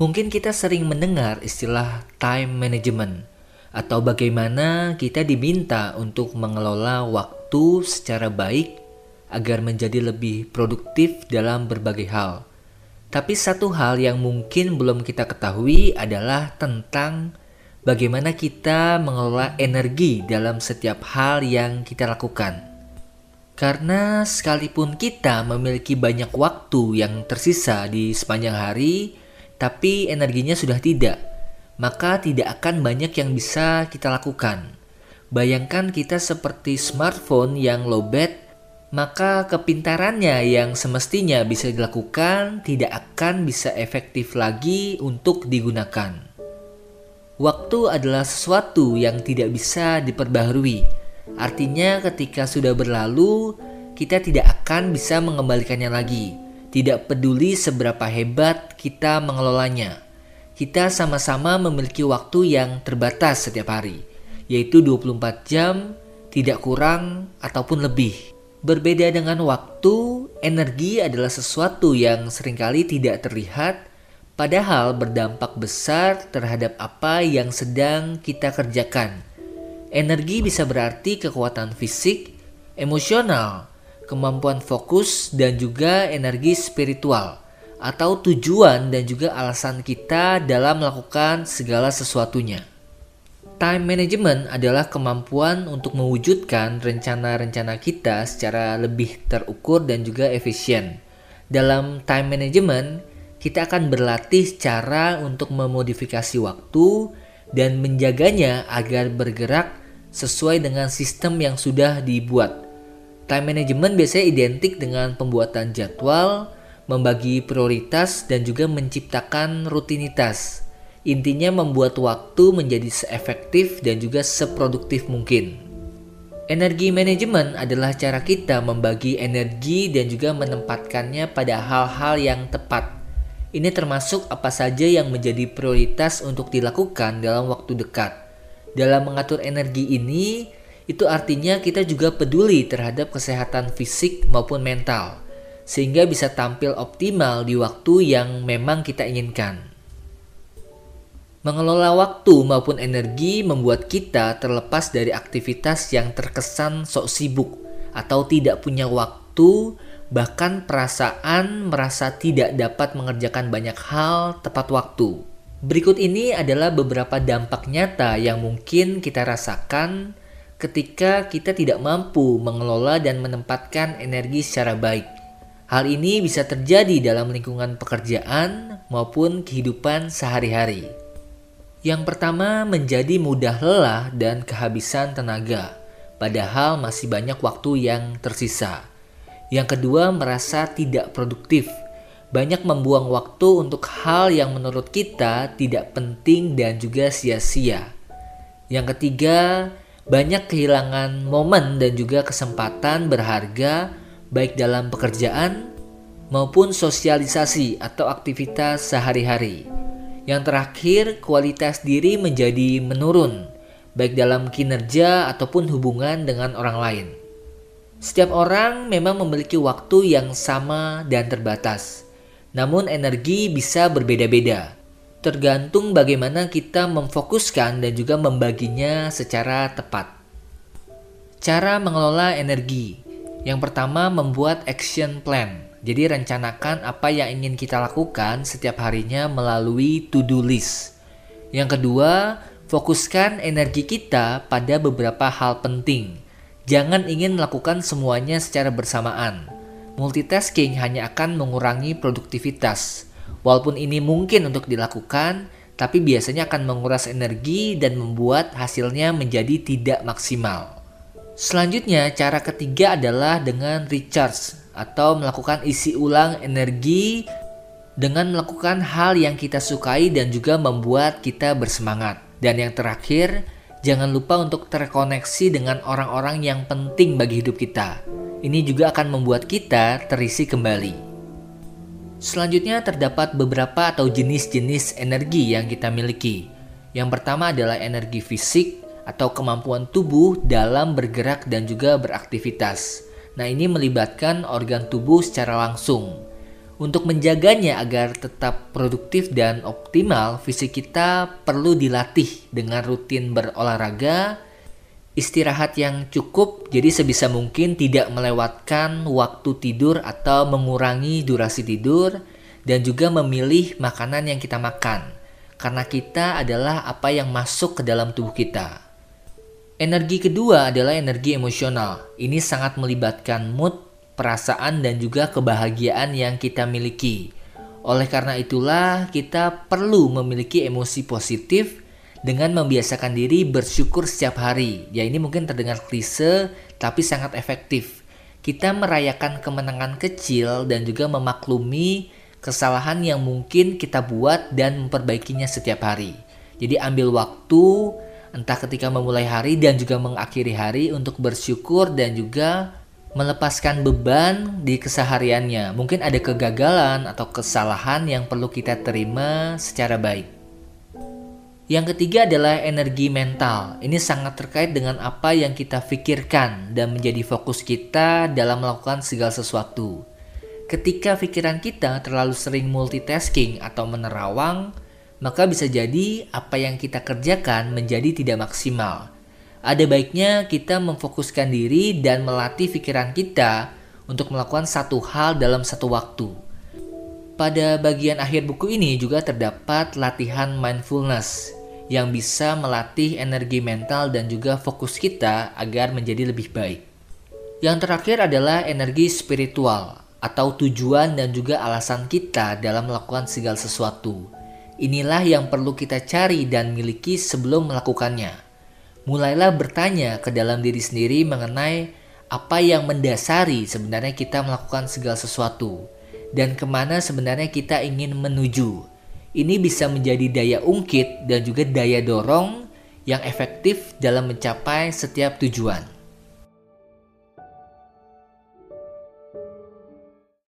Mungkin kita sering mendengar istilah time management atau bagaimana kita diminta untuk mengelola waktu secara baik agar menjadi lebih produktif dalam berbagai hal. Tapi satu hal yang mungkin belum kita ketahui adalah tentang bagaimana kita mengelola energi dalam setiap hal yang kita lakukan. Karena sekalipun kita memiliki banyak waktu yang tersisa di sepanjang hari, tapi energinya sudah tidak, maka tidak akan banyak yang bisa kita lakukan. Bayangkan kita seperti smartphone yang lowbat, maka kepintarannya yang semestinya bisa dilakukan tidak akan bisa efektif lagi untuk digunakan. Waktu adalah sesuatu yang tidak bisa diperbaharui. Artinya, ketika sudah berlalu, kita tidak akan bisa mengembalikannya lagi tidak peduli seberapa hebat kita mengelolanya. Kita sama-sama memiliki waktu yang terbatas setiap hari, yaitu 24 jam, tidak kurang ataupun lebih. Berbeda dengan waktu, energi adalah sesuatu yang sering kali tidak terlihat, padahal berdampak besar terhadap apa yang sedang kita kerjakan. Energi bisa berarti kekuatan fisik, emosional, kemampuan fokus, dan juga energi spiritual, atau tujuan dan juga alasan kita dalam melakukan segala sesuatunya. Time management adalah kemampuan untuk mewujudkan rencana-rencana kita secara lebih terukur dan juga efisien. Dalam time management, kita akan berlatih cara untuk memodifikasi waktu dan menjaganya agar bergerak sesuai dengan sistem yang sudah dibuat. Time management biasanya identik dengan pembuatan jadwal, membagi prioritas, dan juga menciptakan rutinitas. Intinya membuat waktu menjadi seefektif dan juga seproduktif mungkin. Energi manajemen adalah cara kita membagi energi dan juga menempatkannya pada hal-hal yang tepat. Ini termasuk apa saja yang menjadi prioritas untuk dilakukan dalam waktu dekat. Dalam mengatur energi ini, itu artinya kita juga peduli terhadap kesehatan fisik maupun mental, sehingga bisa tampil optimal di waktu yang memang kita inginkan. Mengelola waktu maupun energi membuat kita terlepas dari aktivitas yang terkesan sok sibuk atau tidak punya waktu, bahkan perasaan merasa tidak dapat mengerjakan banyak hal tepat waktu. Berikut ini adalah beberapa dampak nyata yang mungkin kita rasakan ketika kita tidak mampu mengelola dan menempatkan energi secara baik. Hal ini bisa terjadi dalam lingkungan pekerjaan maupun kehidupan sehari-hari. Yang pertama, menjadi mudah lelah dan kehabisan tenaga, padahal masih banyak waktu yang tersisa. Yang kedua, merasa tidak produktif, banyak membuang waktu untuk hal yang menurut kita tidak penting dan juga sia-sia. Yang ketiga, banyak kehilangan momen dan juga kesempatan berharga baik dalam pekerjaan maupun sosialisasi atau aktivitas sehari-hari. Yang terakhir, kualitas diri menjadi menurun, baik dalam kinerja ataupun hubungan dengan orang lain. Setiap orang memang memiliki waktu yang sama dan terbatas, namun energi bisa berbeda-beda tergantung bagaimana kita memfokuskan dan juga membaginya secara tepat. Cara mengelola energi. Yang pertama, membuat action plan. Jadi rencanakan apa yang ingin kita lakukan setiap harinya melalui to-do list. Yang kedua, fokuskan energi kita pada beberapa hal penting. Jangan ingin melakukan semuanya secara bersamaan. Multitasking hanya akan mengurangi produktivitas Walaupun ini mungkin untuk dilakukan, tapi biasanya akan menguras energi dan membuat hasilnya menjadi tidak maksimal. Selanjutnya, cara ketiga adalah dengan recharge atau melakukan isi ulang energi dengan melakukan hal yang kita sukai dan juga membuat kita bersemangat. Dan yang terakhir, jangan lupa untuk terkoneksi dengan orang-orang yang penting bagi hidup kita. Ini juga akan membuat kita terisi kembali. Selanjutnya terdapat beberapa atau jenis-jenis energi yang kita miliki. Yang pertama adalah energi fisik atau kemampuan tubuh dalam bergerak dan juga beraktivitas. Nah, ini melibatkan organ tubuh secara langsung. Untuk menjaganya agar tetap produktif dan optimal, fisik kita perlu dilatih dengan rutin berolahraga, istirahat yang cukup, jadi sebisa mungkin tidak melewatkan waktu tidur atau mengurangi durasi tidur, dan juga memilih makanan yang kita makan, karena kita adalah apa yang masuk ke dalam tubuh kita. Energi kedua adalah energi emosional. Ini sangat melibatkan mood, perasaan, dan juga kebahagiaan yang kita miliki. Oleh karena itulah, kita perlu memiliki emosi positif dengan membiasakan diri bersyukur setiap hari. Ya, ini mungkin terdengar klise, tapi sangat efektif. Kita merayakan kemenangan kecil dan juga memaklumi kesalahan yang mungkin kita buat dan memperbaikinya setiap hari. Jadi, ambil waktu, entah ketika memulai hari dan juga mengakhiri hari, untuk bersyukur dan juga melepaskan beban di kesehariannya. Mungkin ada kegagalan atau kesalahan yang perlu kita terima secara baik. Yang ketiga adalah energi mental. Ini sangat terkait dengan apa yang kita pikirkan dan menjadi fokus kita dalam melakukan segala sesuatu. Ketika pikiran kita terlalu sering multitasking atau menerawang, maka bisa jadi apa yang kita kerjakan menjadi tidak maksimal ada baiknya kita memfokuskan diri dan melatih pikiran kita untuk melakukan satu hal dalam satu waktu. Pada bagian akhir buku ini juga terdapat latihan mindfulness yang bisa melatih energi mental dan juga fokus kita agar menjadi lebih baik. Yang terakhir adalah energi spiritual atau tujuan dan juga alasan kita dalam melakukan segala sesuatu. Inilah yang perlu kita cari dan miliki sebelum melakukannya mulailah bertanya ke dalam diri sendiri mengenai apa yang mendasari sebenarnya kita melakukan segala sesuatu dan ke mana sebenarnya kita ingin menuju. Ini bisa menjadi daya ungkit dan juga daya dorong yang efektif dalam mencapai setiap tujuan.